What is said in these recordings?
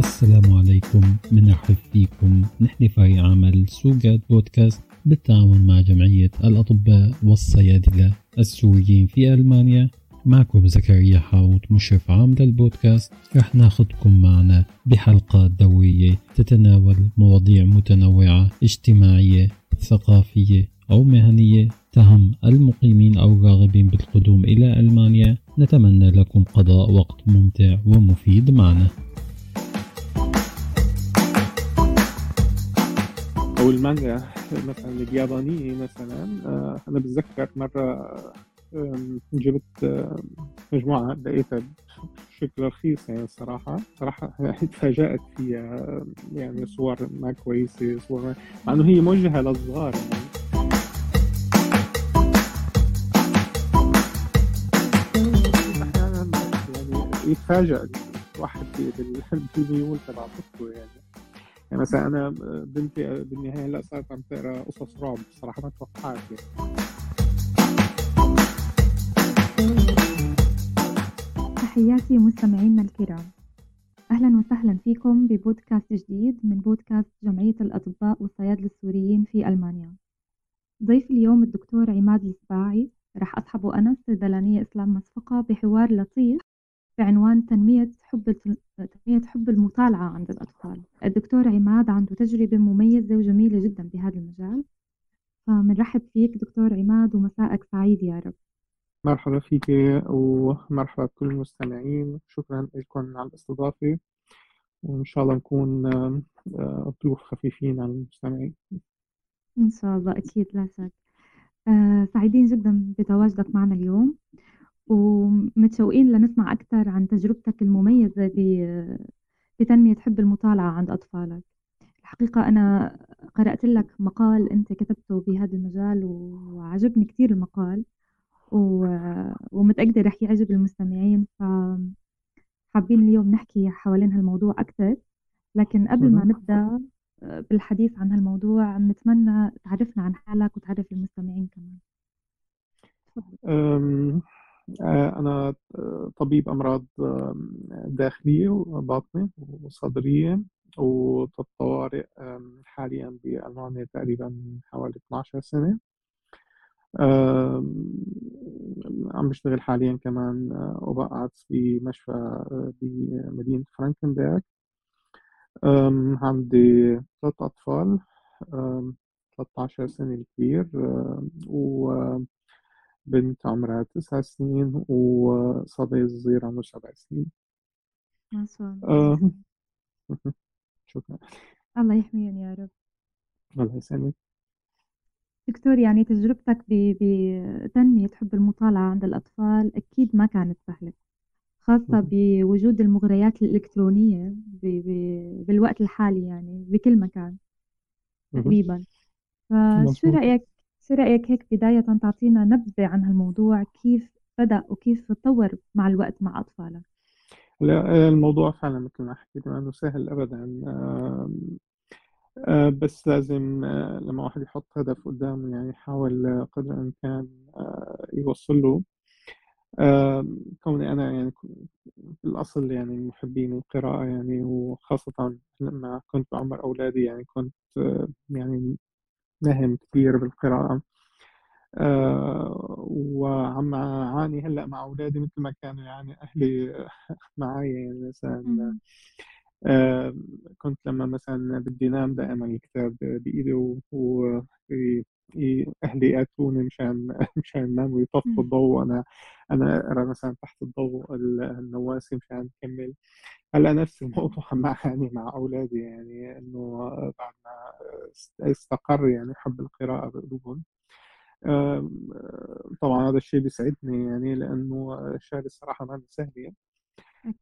السلام عليكم. بنرحب فيكم. نحن فريق عمل سوجاد بودكاست بالتعاون مع جمعية الأطباء والصيادلة السوريين في ألمانيا. معكم زكريا حاوط مشرف عام للبودكاست. رح ناخدكم معنا بحلقات دورية تتناول مواضيع متنوعة اجتماعية ثقافية أو مهنية تهم المقيمين أو الراغبين بالقدوم إلى ألمانيا. نتمنى لكم قضاء وقت ممتع ومفيد معنا. أو المانجا مثلا اليابانيه مثلا آه، أنا بتذكر مرة جبت مجموعة لقيتها بشكل رخيص يعني الصراحة صراحة تفاجأت فيها يعني صور ما كويسة صور مع إنه هي موجهة للصغار يعني. أحيانا يعني يتفاجأ الواحد بالميول تبع طفله يعني. يعني مثلا أنا بنتي بالنهاية هلا صارت عم تقرأ قصص رعب صراحة ما توقعت يعني. تحياتي مستمعينا الكرام. أهلا وسهلا فيكم ببودكاست جديد من بودكاست جمعية الأطباء والصيادلة السوريين في ألمانيا. ضيف اليوم الدكتور عماد السباعي رح أصحبه أنا الصيدلانية إسلام مسفقة بحوار لطيف. بعنوان تنمية حب تنمية حب المطالعة عند الأطفال. الدكتور عماد عنده تجربة مميزة وجميلة جدا بهذا المجال. فمنرحب فيك دكتور عماد ومساءك سعيد يا رب. مرحبا فيك ومرحبا بكل المستمعين. شكرا لكم على الاستضافة. وإن شاء الله نكون آه، ضيوف خفيفين على المستمعين. إن شاء الله أكيد لا شك. آه، سعيدين جدا بتواجدك معنا اليوم. ومتشوقين لنسمع أكثر عن تجربتك المميزة بتنمية حب المطالعة عند أطفالك. الحقيقة أنا قرأت لك مقال أنت كتبته بهذا المجال وعجبني كثير المقال ومتأكدة رح يعجب المستمعين فحابين اليوم نحكي حوالين هالموضوع أكثر. لكن قبل ما نبدأ بالحديث عن هالموضوع نتمنى تعرفنا عن حالك وتعرف المستمعين كمان. أنا طبيب أمراض داخلية وباطنة وصدرية وطوارئ حاليا بألمانيا تقريبا حوالي 12 سنة. عم بشتغل حاليا كمان آه، وبقعد في مشفى آه، بمدينة فرانكنبرغ. عندي ثلاث أطفال 13 سنة الكبير وبنت عمرها تسع سنين وصبي صغير عمره سبع سنين ما شاء الله شكرا. الله يحميهم يا رب. الله يسلمك. دكتور يعني تجربتك بتنمية حب المطالعة عند الأطفال أكيد ما كانت سهلة خاصة بوجود المغريات الإلكترونية بالوقت الحالي يعني بكل مكان تقريبا. فشو رأيك شو رأيك هيك بداية تعطينا نبذة عن هالموضوع؟ كيف بدأ وكيف تطور مع الوقت مع أطفالك؟ لا الموضوع فعلا مثل ما حكيت إنه سهل ابدا. آه، بس لازم آه، لما واحد يحط هدف قدامه يعني يحاول قدر الإمكان آه، يوصل له. كوني أنا يعني في الأصل يعني محبين القراءة يعني وخاصة لما كنت بعمر أولادي يعني كنت يعني نهم كثير بالقراءة. وعم أعاني هلأ مع أولادي مثل ما كانوا يعني أهلي معي يعني مثلا كنت لما مثلا بدي نام دائما الكتاب بإيدي وأهلي ياتوني مشان مشان نام ويطفوا الضوء. وأنا أنا أقرأ مثلا تحت الضوء النواسي مشان أكمل هلا نفس الموضوع مع يعني مع أولادي يعني إنه بعد ما استقر يعني حب القراءة بقلوبهم. طبعا هذا الشيء بيسعدني يعني لأنه الشهادة الصراحة ما سهلة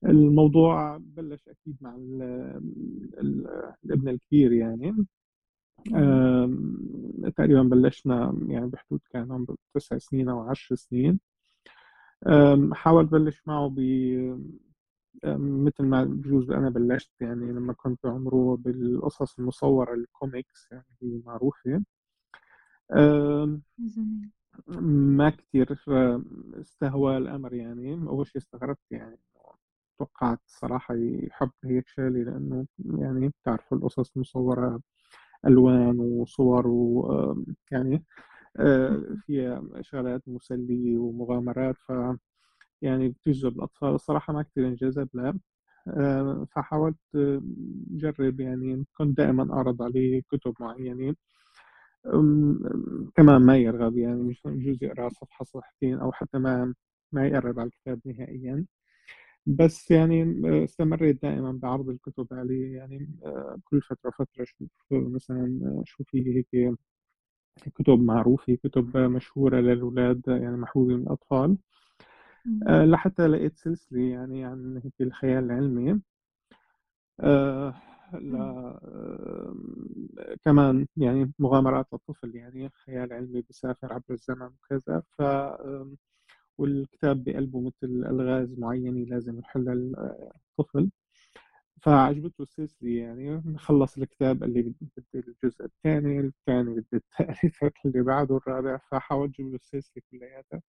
الموضوع بلش أكيد مع ال ال الابن الكبير يعني. تقريبا بلشنا يعني بحدود كان عمره تسع سنين أو عشر سنين. حاول بلش معه ب مثل ما بجوز أنا بلشت يعني لما كنت بعمره بالقصص المصورة الكوميكس يعني هي معروفة. ما كثير استهوى الأمر يعني. أول شيء استغربت يعني توقعت الصراحة يحب هيك شغلة لأنه يعني بتعرفوا القصص مصورة ألوان وصور ويعني فيها شغلات مسلية ومغامرات ف يعني بتجذب الأطفال. الصراحة ما كتير انجذب لها فحاولت جرب يعني. كنت دائما أعرض عليه كتب معينة. كمان ما يرغب يعني مش يجوز يقرأ صفحة صفحتين أو حتى ما ما يقرب على الكتاب نهائيا. بس يعني استمريت دائما بعرض الكتب عليه يعني كل فترة فترة أشوف مثلا شو في هيك كتب معروفة كتب مشهورة للأولاد يعني محبوبة من الأطفال. لحتى لقيت سلسلة يعني عن هيك الخيال العلمي. آه لا كمان يعني مغامرات الطفل يعني خيال علمي بيسافر عبر الزمن وكذا. ف والكتاب بقلبه مثل ألغاز معينة لازم يحلها الطفل فعجبته السلسلة يعني خلص الكتاب قال لي بدي الجزء الثاني الثاني بدي الثالث اللي بعده الرابع. فحاولت أجيب له السلسلة كلياتها.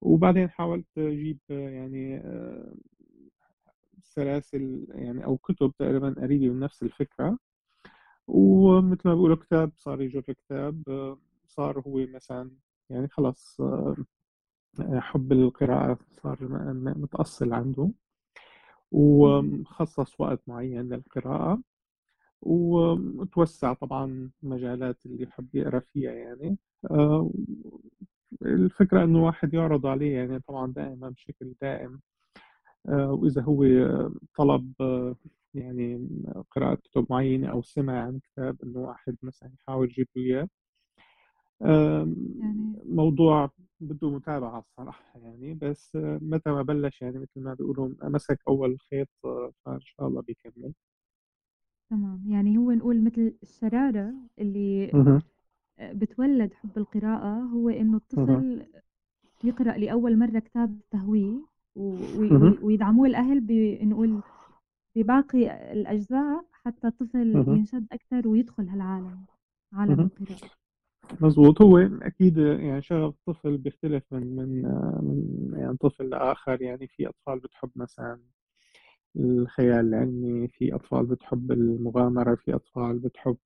وبعدين حاولت أجيب يعني سلاسل يعني أو كتب تقريبا قريبة من نفس الفكرة. ومثل ما بيقولوا كتاب صار يجر كتاب صار هو مثلا يعني خلص حب القراءة صار متأصل عنده وخصص وقت معين للقراءة وتوسع طبعا مجالات اللي يحب يقرأ فيها يعني. الفكرة إنه واحد يعرض عليه يعني طبعا دائما بشكل دائم. آه، وإذا هو طلب آه، يعني قراءة كتب معينة أو سمع عن كتاب إنه واحد مثلا يحاول يجيب له إياه. يعني موضوع بده متابعة الصراحة يعني بس متى ما بلش يعني مثل ما بيقولوا مسك أول خيط آه، فإن شاء الله بيكمل. تمام. يعني هو نقول مثل الشرارة اللي بتولد حب القراءة هو إنه الطفل يقرأ لأول مرة كتاب تهويه ويدعموه الأهل بنقول بباقي الأجزاء حتى الطفل ينشد أكثر ويدخل هالعالم عالم القراءة. مظبوط هو أكيد يعني شغف الطفل بيختلف من من من يعني طفل لآخر. يعني في أطفال بتحب مثلا الخيال العلمي في أطفال بتحب المغامرة في أطفال بتحب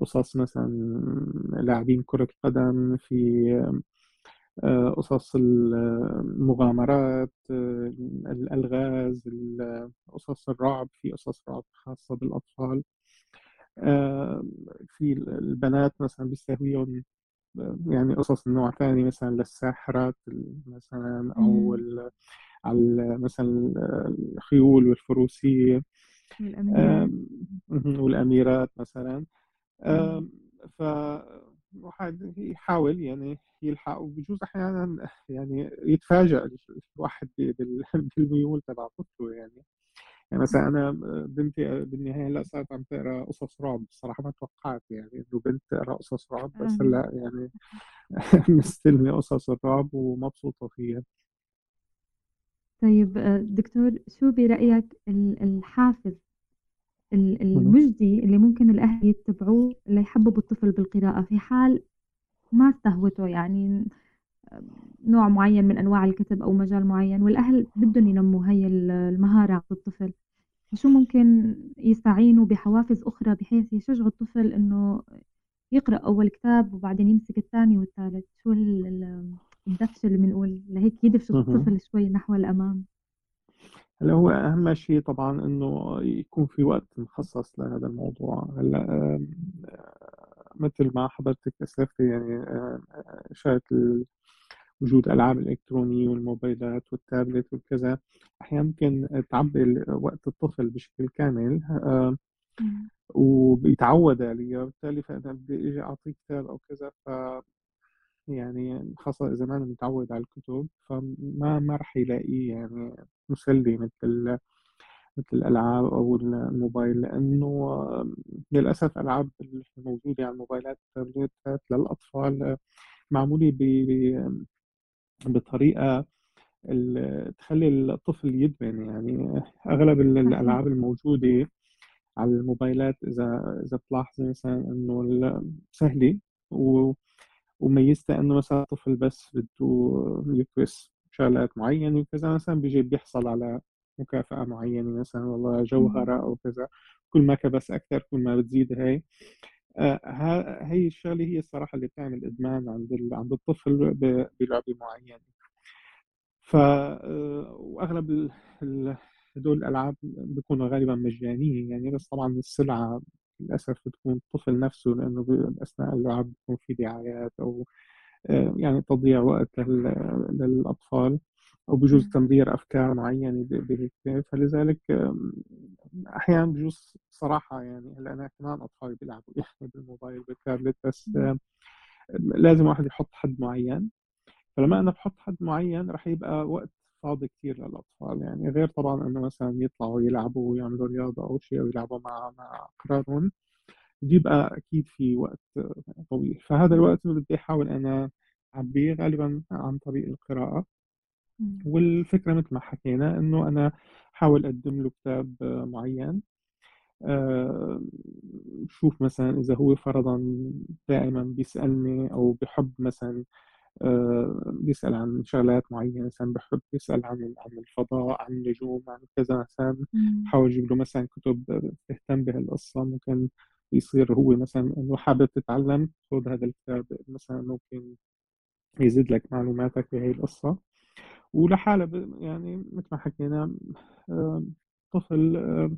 قصص مثلا لاعبين كرة قدم في آه، قصص المغامرات آه، الألغاز قصص الرعب في قصص رعب خاصة بالأطفال. آه، في البنات مثلا بيستهويهم يعني قصص النوع ثاني مثلا للساحرات مثلا أو على مثلا الخيول والفروسية. والأميرات. والأميرات مثلا. ف الواحد يحاول يعني يلحق وبجوز أحيانا يعني يتفاجئ الواحد بالميول تبع طفله يعني. يعني مثلا أنا بنتي بالنهاية هلا صارت عم تقرأ قصص رعب بصراحه ما توقعت يعني إنه بنت تقرأ قصص رعب بس هلا يعني مستلمة قصص الرعب ومبسوطة فيها. طيب دكتور شو برأيك الحافز المجدي اللي ممكن الأهل يتبعوه ليحببوا الطفل بالقراءة في حال ما استهوته؟ يعني نوع معين من أنواع الكتب أو مجال معين والأهل بدهم ينموا هاي المهارة عند الطفل. فشو ممكن يستعينوا بحوافز أخرى بحيث يشجعوا الطفل إنه يقرأ أول كتاب وبعدين يمسك الثاني والثالث؟ شو الدفش اللي بنقول؟ لهيك يدفش الطفل شوي نحو الأمام. هلا هو أهم شيء طبعا إنه يكون في وقت مخصص لهذا الموضوع. هلا مثل ما حضرتك أسلفت يعني شغلة وجود ألعاب الإلكترونية والموبايلات والتابلت وكذا أحيانا ممكن تعبي وقت الطفل بشكل كامل وبيتعود عليها وبالتالي فأنا بدي أجي أعطيه كتاب أو كذا ف يعني خاصة إذا ما أنا متعود على الكتب فما ما رح يلاقيه يعني مسلي مثل مثل الألعاب أو الموبايل لأنه للأسف ألعاب الموجودة على الموبايلات والتابلتات للأطفال معمولة بطريقة تخلي الطفل يدمن يعني أغلب الألعاب الموجودة على الموبايلات إذا إذا بتلاحظي مثلا إنه سهلة و وميزتها إنه مثلا الطفل بس بده يكبس شغلات معينة وكذا مثلا بيجي بيحصل على مكافأة معينة مثلا والله جوهرة أو كذا كل ما كبس أكثر كل ما بتزيد هاي. هي الشغلة هي الصراحة اللي بتعمل إدمان عند عند الطفل بلعبة معينة. ف آه، وأغلب هدول الألعاب بيكونوا غالبا مجانية يعني بس طبعا السلعة للأسف بتكون الطفل نفسه لأنه أثناء اللعب بيكون في دعايات أو آه، يعني تضييع وقت للأطفال. أو بجوز تمرير أفكار معينة بهيك فلذلك أحيانا بجوز صراحة يعني هلأ أنا كمان اطفالي بيلعبوا يعني بالموبايل بالتابلت بس لازم واحد يحط حد معين. فلما أنا بحط حد معين رح يبقى وقت فاضي كثير للأطفال. يعني غير طبعا إنه مثلا يطلعوا يلعبوا ويعملوا رياضة أو شيء أو يلعبوا مع مع اقرانهم بيبقى أكيد في وقت طويل. فهذا الوقت بدي أحاول أنا أعبيه غالبا عن طريق القراءة. والفكرة مثل ما حكينا إنه أنا احاول أقدم له كتاب معين. آه، شوف مثلا إذا هو فرضا دائما بيسألني أو بحب مثلا آه، بيسأل عن شغلات معينة مثلا بحب يسأل عن عن الفضاء عن النجوم عن كذا مثلا حاول أجيب له مثلا كتب تهتم بهالقصة ممكن يصير هو مثلا إنه حابب تتعلم خذ هذا الكتاب مثلا ممكن يزيد لك معلوماتك بهي القصة. ولحالة يعني مثل ما حكينا آه، طفل آه،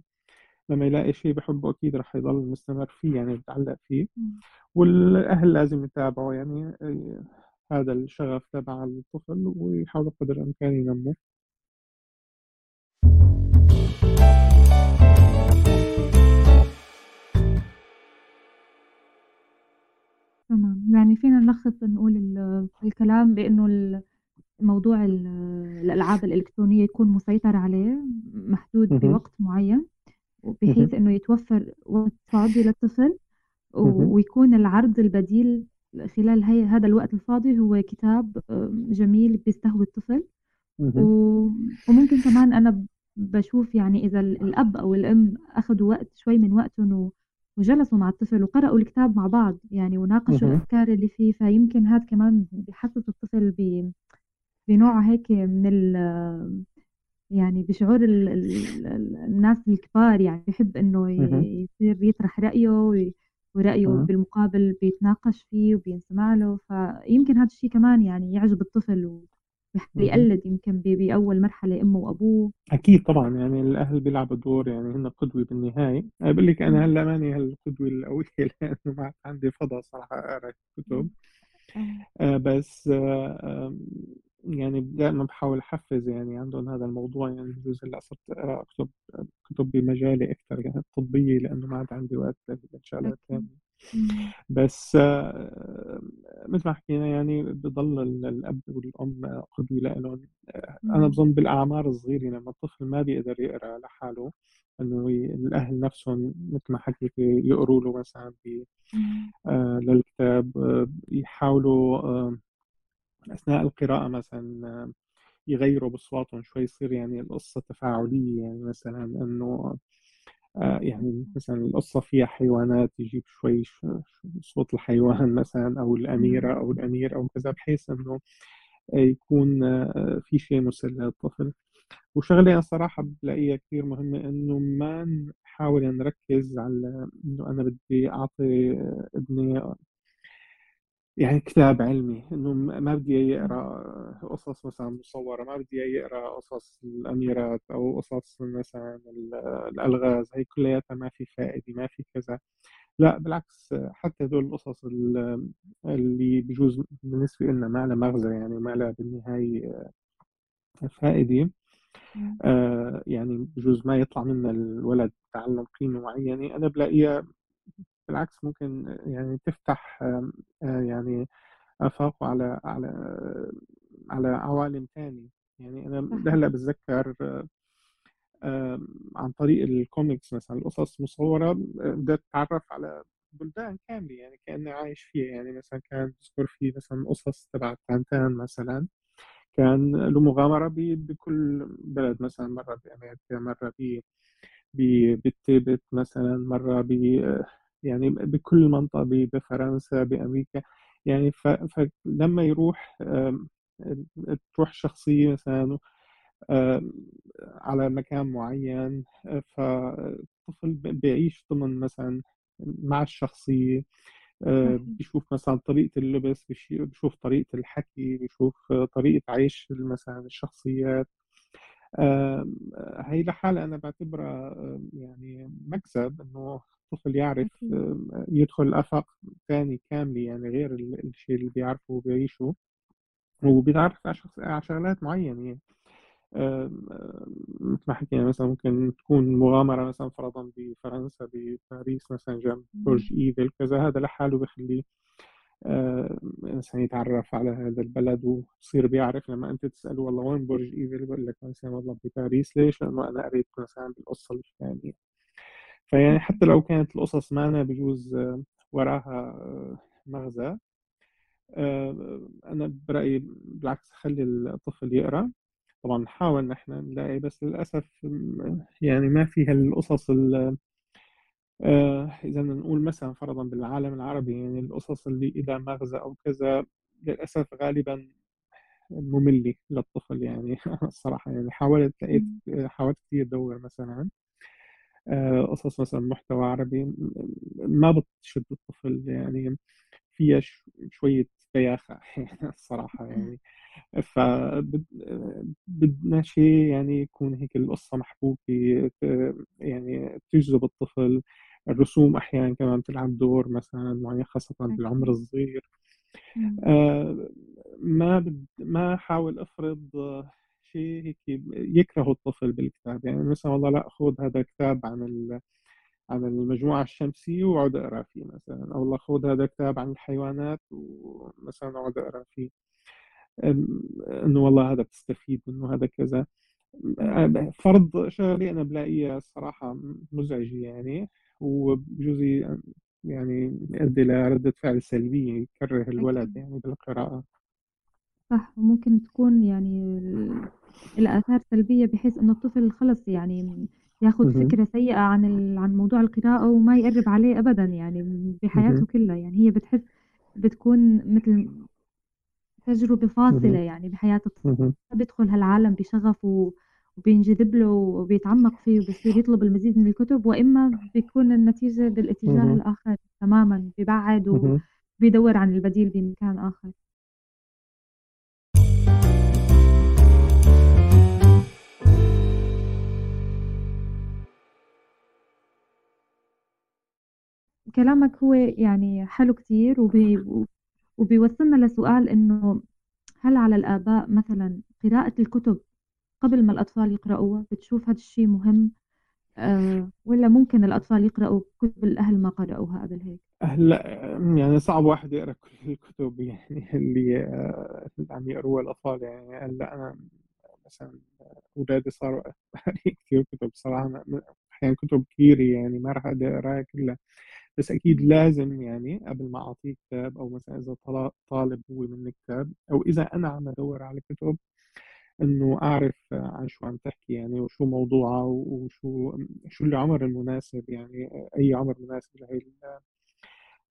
لما يلاقي شيء بحبه أكيد رح يضل مستمر فيه يعني يتعلق فيه. والأهل لازم يتابعوا يعني هذا الشغف تبع الطفل ويحاولوا قدر الإمكان ينموه تمام. يعني فينا نلخص نقول الكلام بأنه موضوع الألعاب الإلكترونية يكون مسيطر عليه محدود بوقت معين بحيث إنه يتوفر وقت فاضي للطفل ويكون العرض البديل خلال هي هذا الوقت الفاضي هو كتاب جميل بيستهوي الطفل. وممكن كمان أنا بشوف يعني إذا الأب أو الأم أخذوا وقت شوي من وقتهم وجلسوا مع الطفل وقرأوا الكتاب مع بعض يعني وناقشوا الأفكار اللي فيه فيمكن هذا كمان بحسس الطفل بنوع هيك من ال يعني بشعور ال ال الناس الكبار يعني بحب إنه يصير يطرح رأيه ورأيه بالمقابل بيتناقش فيه وبينسمع له. فيمكن هذا الشيء كمان يعني يعجب الطفل يقلد يمكن بأول مرحلة أمه وأبوه. أكيد طبعا يعني الأهل بيلعبوا دور يعني هن قدوة بالنهاية. بقول لك أنا هلأ ماني هالقدوة القوية لأنه ما عندي فضا صراحة أقرأ كتب. آه بس آه يعني دائما بحاول أحفز يعني عندهم هذا الموضوع يعني بجوز هلأ صرت أقرأ كتب كتب بمجالي أكثر يعني الطبية لأنه ما عاد عندي وقت للشغلات ثانية بس آه، مثل ما حكينا يعني بضل الأب والأم قدوة لهم أنا بظن بالأعمار الصغيرة لما الطفل ما بيقدر يقرأ لحاله إنه الأهل نفسهم مثل ما حكيت يقروا له مثلا آه للكتاب آه يحاولوا آه أثناء القراءة مثلا يغيروا بأصواتهم شوي يصير يعني القصة تفاعلية يعني مثلا إنه آه، يعني مثلا القصة فيها حيوانات يجيب شوي صوت الحيوان مثلا أو الأميرة أو الأمير أو كذا بحيث إنه يكون آه، في شيء مسلي للطفل. وشغلة أنا صراحة بلاقيها كثير مهمة إنه ما نحاول نركز على إنه أنا بدي أعطي ابني يعني كتاب علمي إنه ما بدي يقرأ قصص مثلا مصورة ما بدي يقرأ قصص الأميرات أو قصص مثلا الألغاز هي كلياتها ما في فائدة ما في كذا. لا بالعكس حتى هدول القصص اللي بجوز بالنسبة لنا ما لها مغزى يعني ما لها بالنهاية فائدة. آه يعني بجوز ما يطلع منا الولد تعلم قيمة معينة أنا بلاقيها بالعكس ممكن يعني تفتح آه، يعني آفاق على على على عوالم ثانية يعني أنا هلا بتذكر عن طريق الكوميكس مثلا القصص مصورة بدأت أتعرف على بلدان كاملة يعني كأني عايش فيها. يعني مثلا كان بذكر في مثلا قصص تبع تانتان مثلا كان له مغامرة بكل بلد مثلا مرة بأمريكا مرة بالتبت مثلا مرة ب يعني بكل منطقة بفرنسا بأمريكا. يعني فلما يروح تروح الشخصية مثلا على مكان معين فالطفل بيعيش ضمن مثلا مع الشخصية بيشوف مثلا طريقة اللبس بيشوف طريقة الحكي بيشوف طريقة عيش مثلا الشخصيات. هي لحالها أنا بعتبرها يعني مكسب إنه الطفل يعرف يدخل آفاق ثانية كاملة يعني غير الشيء اللي بيعرفه وبيعيشه. وبيتعرف على شغلات معينة يعني. مثل ما حكينا مثلا ممكن تكون مغامرة مثلا فرضا بفرنسا بباريس مثلا جنب برج إيفل كذا هذا لحاله بخليه مثلا يتعرف على هذا البلد ويصير بيعرف لما أنت تسأله والله وين برج إيفل؟ بقول لك مثلا والله بباريس. ليش؟ لأنه أنا قريت مثلا بالقصة الفلانية. فيعني حتى لو كانت القصص معنا بجوز وراها مغزى أنا برأيي بالعكس خلي الطفل يقرأ. طبعا نحاول نحن نلاقي بس للأسف يعني ما في هالقصص آه، إذا نقول مثلا فرضا بالعالم العربي يعني القصص اللي إذا مغزى أو كذا للأسف غالبا مملة للطفل يعني الصراحة. يعني حاولت لقيت حاولت كثير أدور مثلا آه، قصص مثلا محتوى عربي ما بتشد الطفل يعني فيها شوية بياخة يعني الصراحة يعني. فبدنا شيء يعني يكون هيك القصة محبوكة يعني تجذب الطفل. الرسوم أحيانا كمان بتلعب دور مثلا معين خاصة بالعمر الصغير. آه ما بد ما حاول أفرض شيء هيك يكره الطفل بالكتاب. يعني مثلا والله لا خذ هذا كتاب عن عن المجموعة الشمسية واقعد اقرا فيه مثلا أو والله خذ هذا كتاب عن الحيوانات ومثلا اقعد اقرا فيه انه والله هذا بتستفيد منه هذا كذا. فرض شغلي أنا بلاقيها الصراحه مزعجه يعني وبجوز يعني يؤدي لردة فعل سلبية يكره الولد يعني بالقراءة. صح وممكن تكون يعني الآثار سلبية بحيث إنه الطفل خلص يعني ياخذ فكرة سيئة عن عن موضوع القراءة وما يقرب عليه أبدا يعني بحياته كلها. يعني هي بتحس بتكون مثل تجربة فاصلة يعني بحياة الطفل. بيدخل هالعالم بشغف وبينجذب له وبيتعمق فيه وبصير يطلب المزيد من الكتب وإما بيكون النتيجة بالاتجاه الآخر تماما ببعد وبيدور عن البديل بمكان آخر. كلامك هو يعني حلو كتير وبي وبيوصلنا لسؤال إنه هل على الآباء مثلا قراءة الكتب قبل ما الأطفال يقرأوها بتشوف هذا الشيء مهم؟ أه ولا ممكن الأطفال يقرأوا كتب الأهل ما قرأوها قبل هيك؟ هلا يعني صعب واحد يقرأ كل الكتب يعني اللي آه، اللي عم يقروها الأطفال. يعني هلا أنا مثلا أولادي صاروا كثير كتب صراحة أحيانا كتب كثيرة يعني ما راح أقدر أقراها كلها. بس أكيد لازم يعني قبل ما اعطيه كتاب أو مثلا إذا طالب هو من كتاب أو إذا أنا عم أدور على كتب إنه أعرف عن شو عم تحكي يعني وشو موضوعها وشو شو العمر المناسب يعني أي عمر مناسب لهي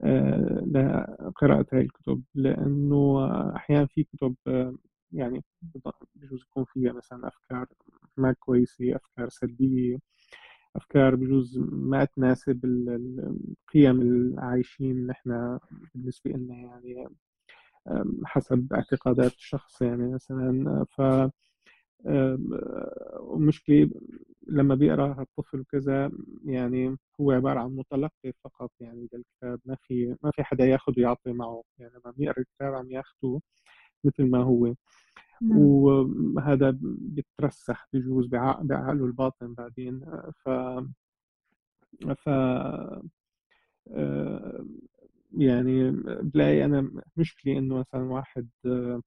آه، لقراءة هاي الكتب. لأنه أحيانا في كتب يعني بجوز يكون فيها مثلا أفكار ما كويسة أفكار سلبية. أفكار بجوز ما تناسب القيم العايشين نحن بالنسبة لنا يعني حسب اعتقادات الشخص يعني مثلا. ف المشكلة لما بيقرأ الطفل كذا يعني هو عبارة عن متلقي فقط يعني للكتاب. ما في ما في حدا ياخذ ويعطي معه. يعني لما بيقرأ الكتاب عم ياخذه مثل ما هو. نعم. وهذا بيترسخ بجوز بعقله الباطن بعدين ف ف آه، يعني بلاقي أنا مشكلة إنه مثلا واحد آه،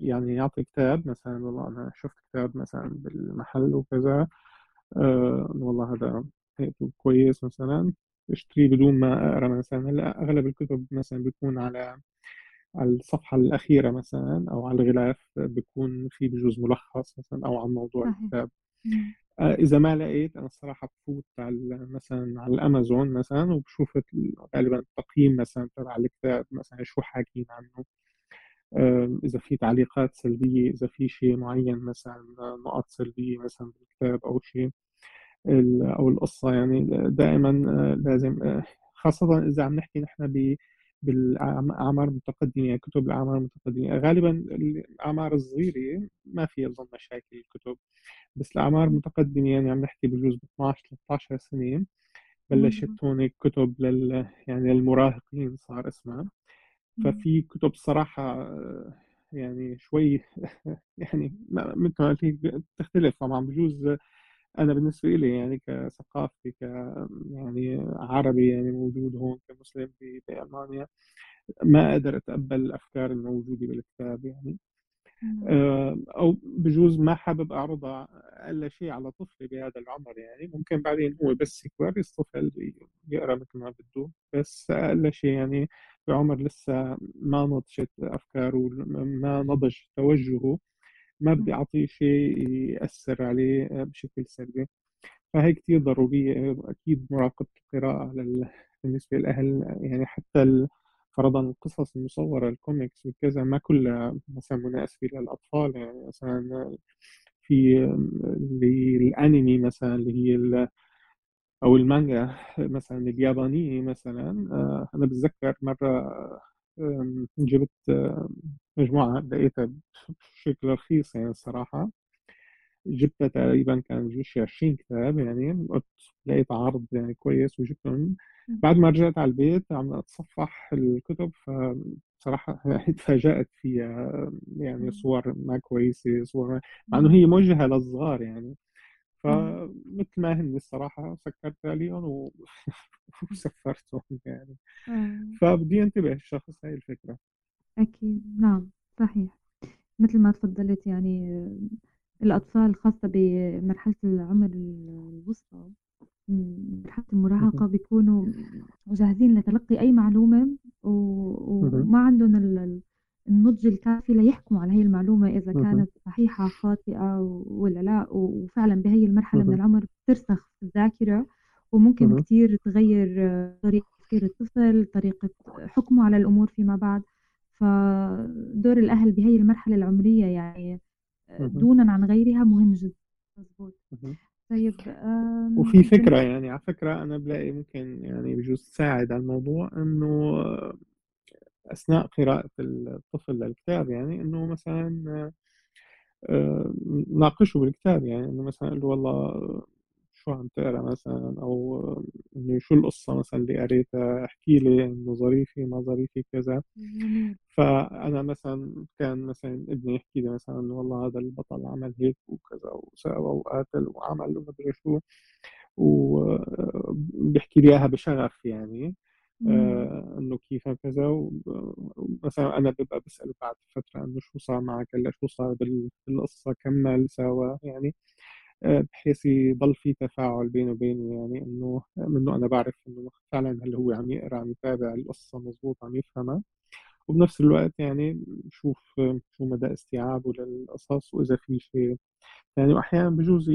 يعني يعطي كتاب مثلا والله أنا شفت كتاب مثلا بالمحل وكذا آه، والله هذا كويس مثلا اشتريه بدون ما أقرأ مثلا هلأ أغلب الكتب مثلا بيكون على على الصفحة الأخيرة مثلا أو على الغلاف بيكون في بجوز ملخص مثلا أو عن موضوع. الكتاب. آه، إذا ما لقيت أنا الصراحة بفوت على مثلا على الأمازون مثلا وبشوف غالبا التقييم مثلا تبع الكتاب مثلا شو حاكين عنه. إذا في تعليقات سلبية إذا في شيء معين مثلا نقط سلبية مثلا بالكتاب أو شيء. أو القصة يعني دائما لازم خاصة إذا عم نحكي نحن ب بالأعمار المتقدمة يعني كتب الأعمار المتقدمة. غالبا الأعمار الصغيرة ما فيها تظن مشاكل الكتب. بس الأعمار المتقدمة يعني عم نحكي بجوز ب 12 13 سنة بلشت هون كتب لل يعني للمراهقين صار اسمها. ففي كتب صراحة يعني شوي يعني مثل ما قلت بتختلف. طبعا بجوز أنا بالنسبة لي يعني كثقافتي ك يعني عربي يعني موجود هون كمسلم بألمانيا ما أقدر أتقبل الأفكار الموجودة بالكتاب يعني. آه، أو بجوز ما حابب اعرضها أقل شيء على طفلي بهذا العمر يعني. ممكن بعدين هو بس يكبر يصطفل يقرأ مثل ما بده بس أقل شيء يعني بعمر لسه ما نضجت أفكاره ما نضج توجهه. ما بدي اعطيه شيء يأثر عليه بشكل سلبي. فهي كثير ضرورية أكيد مراقبة القراءة بالنسبة للاهل يعني حتى فرضا القصص المصورة الكوميكس وكذا ما كلها مثلا مناسبة للأطفال يعني مثلا في اللي الأنمي مثلا اللي هي أو المانجا مثلا اليابانية مثلا آه، أنا بتذكر مرة جبت مجموعة لقيتها بشكل رخيص يعني الصراحة. جبتها تقريبا كان جوش 20 كتاب يعني لقيت عرض يعني كويس وجبتهم بعد ما رجعت على البيت عم أتصفح الكتب فبصراحة تفاجأت فيها يعني صور ما كويسة صور مع إنه هي موجهة للصغار يعني. فمثل ما هن الصراحة سكرت عليهم و... وسفرتهم يعني. فبدي انتبه الشخص هاي الفكرة. أكيد نعم صحيح. مثل ما تفضلت يعني الأطفال خاصة بمرحلة العمر الوسطى مرحلة المراهقة بيكونوا جاهزين لتلقي أي معلومة وما عندهم النضج الكافي ليحكموا على هي المعلومة إذا كانت صحيحة خاطئة ولا لا. وفعلا بهي المرحلة من العمر بترسخ في الذاكرة وممكن كتير تغير طريقة تفكير الطفل طريقة حكمه على الأمور فيما بعد. فدور الأهل بهي المرحلة العمرية يعني دونا عن غيرها مهم جدا. مزبوط. طيب وفي فكرة يعني على فكرة أنا بلاقي ممكن يعني بجوز تساعد على الموضوع إنه أثناء قراءة الطفل للكتاب يعني إنه مثلا آه، ناقشه بالكتاب يعني إنه مثلا قال له والله شو عم تقرا مثلا أو إنه شو القصة مثلا اللي قريتها؟ احكي لي إنه ظريفة ما ظريفة كذا. فأنا مثلا كان مثلا ابني يحكي لي مثلا والله هذا البطل عمل هيك وكذا وسوى وقاتل وعمل ومدري شو. وبيحكي لي إياها بشغف يعني آه إنه كيف كذا. مثلا أنا ببقى بسأله بعد فترة إنه شو صار معك هلأ؟ شو صار بالقصة؟ كمل سوا يعني. بحيث يضل في تفاعل بينه وبيني يعني إنه منه أنا بعرف إنه فعلا هل هو عم يقرأ عم يتابع القصة مضبوط عم يفهمها. وبنفس الوقت يعني شوف شو مدى استيعابه للقصص وإذا في شيء يعني واحيانا بجوز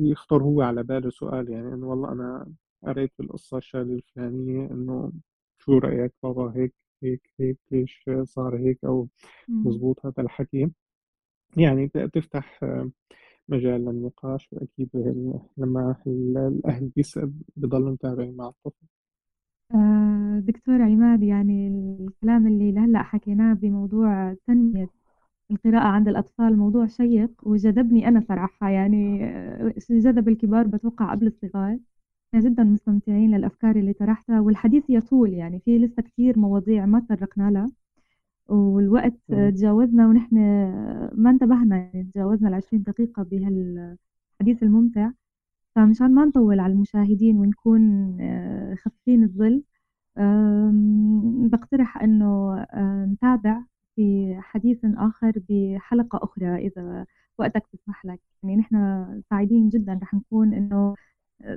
يخطر هو على باله سؤال يعني إنه والله أنا قريت بالقصة الشغله الفلانية إنه شو رأيك بابا؟ هيك هيك هيك ليش صار هيك؟ أو مضبوط هذا الحكي. يعني بتفتح مجال للنقاش وأكيد لما الأهل بيضلوا متابعين مع الطفل. آه، دكتور عماد يعني الكلام اللي لهلأ حكيناه بموضوع تنمية القراءة عند الأطفال موضوع شيق وجذبني أنا صراحة. يعني آه، جذب الكبار بتوقع قبل الصغار. جدا مستمتعين للأفكار اللي طرحتها والحديث يطول يعني في لسه كثير مواضيع ما تطرقنا لها. والوقت تجاوزنا ونحن ما انتبهنا يعني تجاوزنا العشرين دقيقة بهالحديث الممتع. فمشان ما نطول على المشاهدين ونكون آه، خفيفين الظل بقترح إنه آه، نتابع في حديث آخر بحلقة أخرى إذا وقتك تسمح لك. يعني نحن سعيدين جدا رح نكون إنه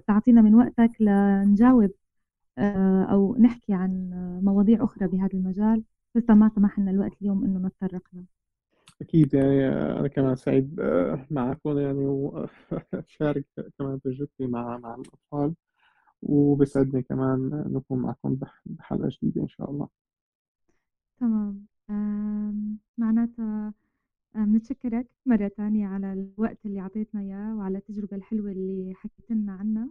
تعطينا من وقتك لنجاوب آه، أو نحكي عن مواضيع أخرى بهذا المجال. لسه ما سمح لنا الوقت اليوم إنه نتطرق له. أكيد يعني أنا كمان سعيد آه، معكم يعني وأشارك كمان تجربتي مع مع الأطفال وبسعدني كمان نكون معكم بحلقة جديدة إن شاء الله. تمام. معناتها بنتشكرك مرة تانية على الوقت اللي عطيتنا إياه وعلى التجربة الحلوة اللي حكيت لنا عنها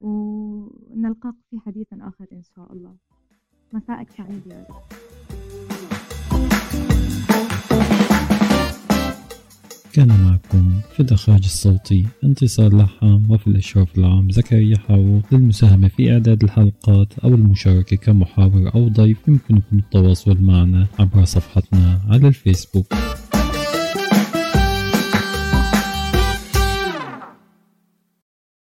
ونلقاك في حديث آخر إن شاء الله. مساءك سعيد يا رب. كان معكم في الإخراج الصوتي انتصار لحام وفي الإشراف العام زكريا حاو للمساهمة في إعداد الحلقات أو المشاركة كمحاور أو ضيف يمكنكم التواصل معنا عبر صفحتنا على الفيسبوك.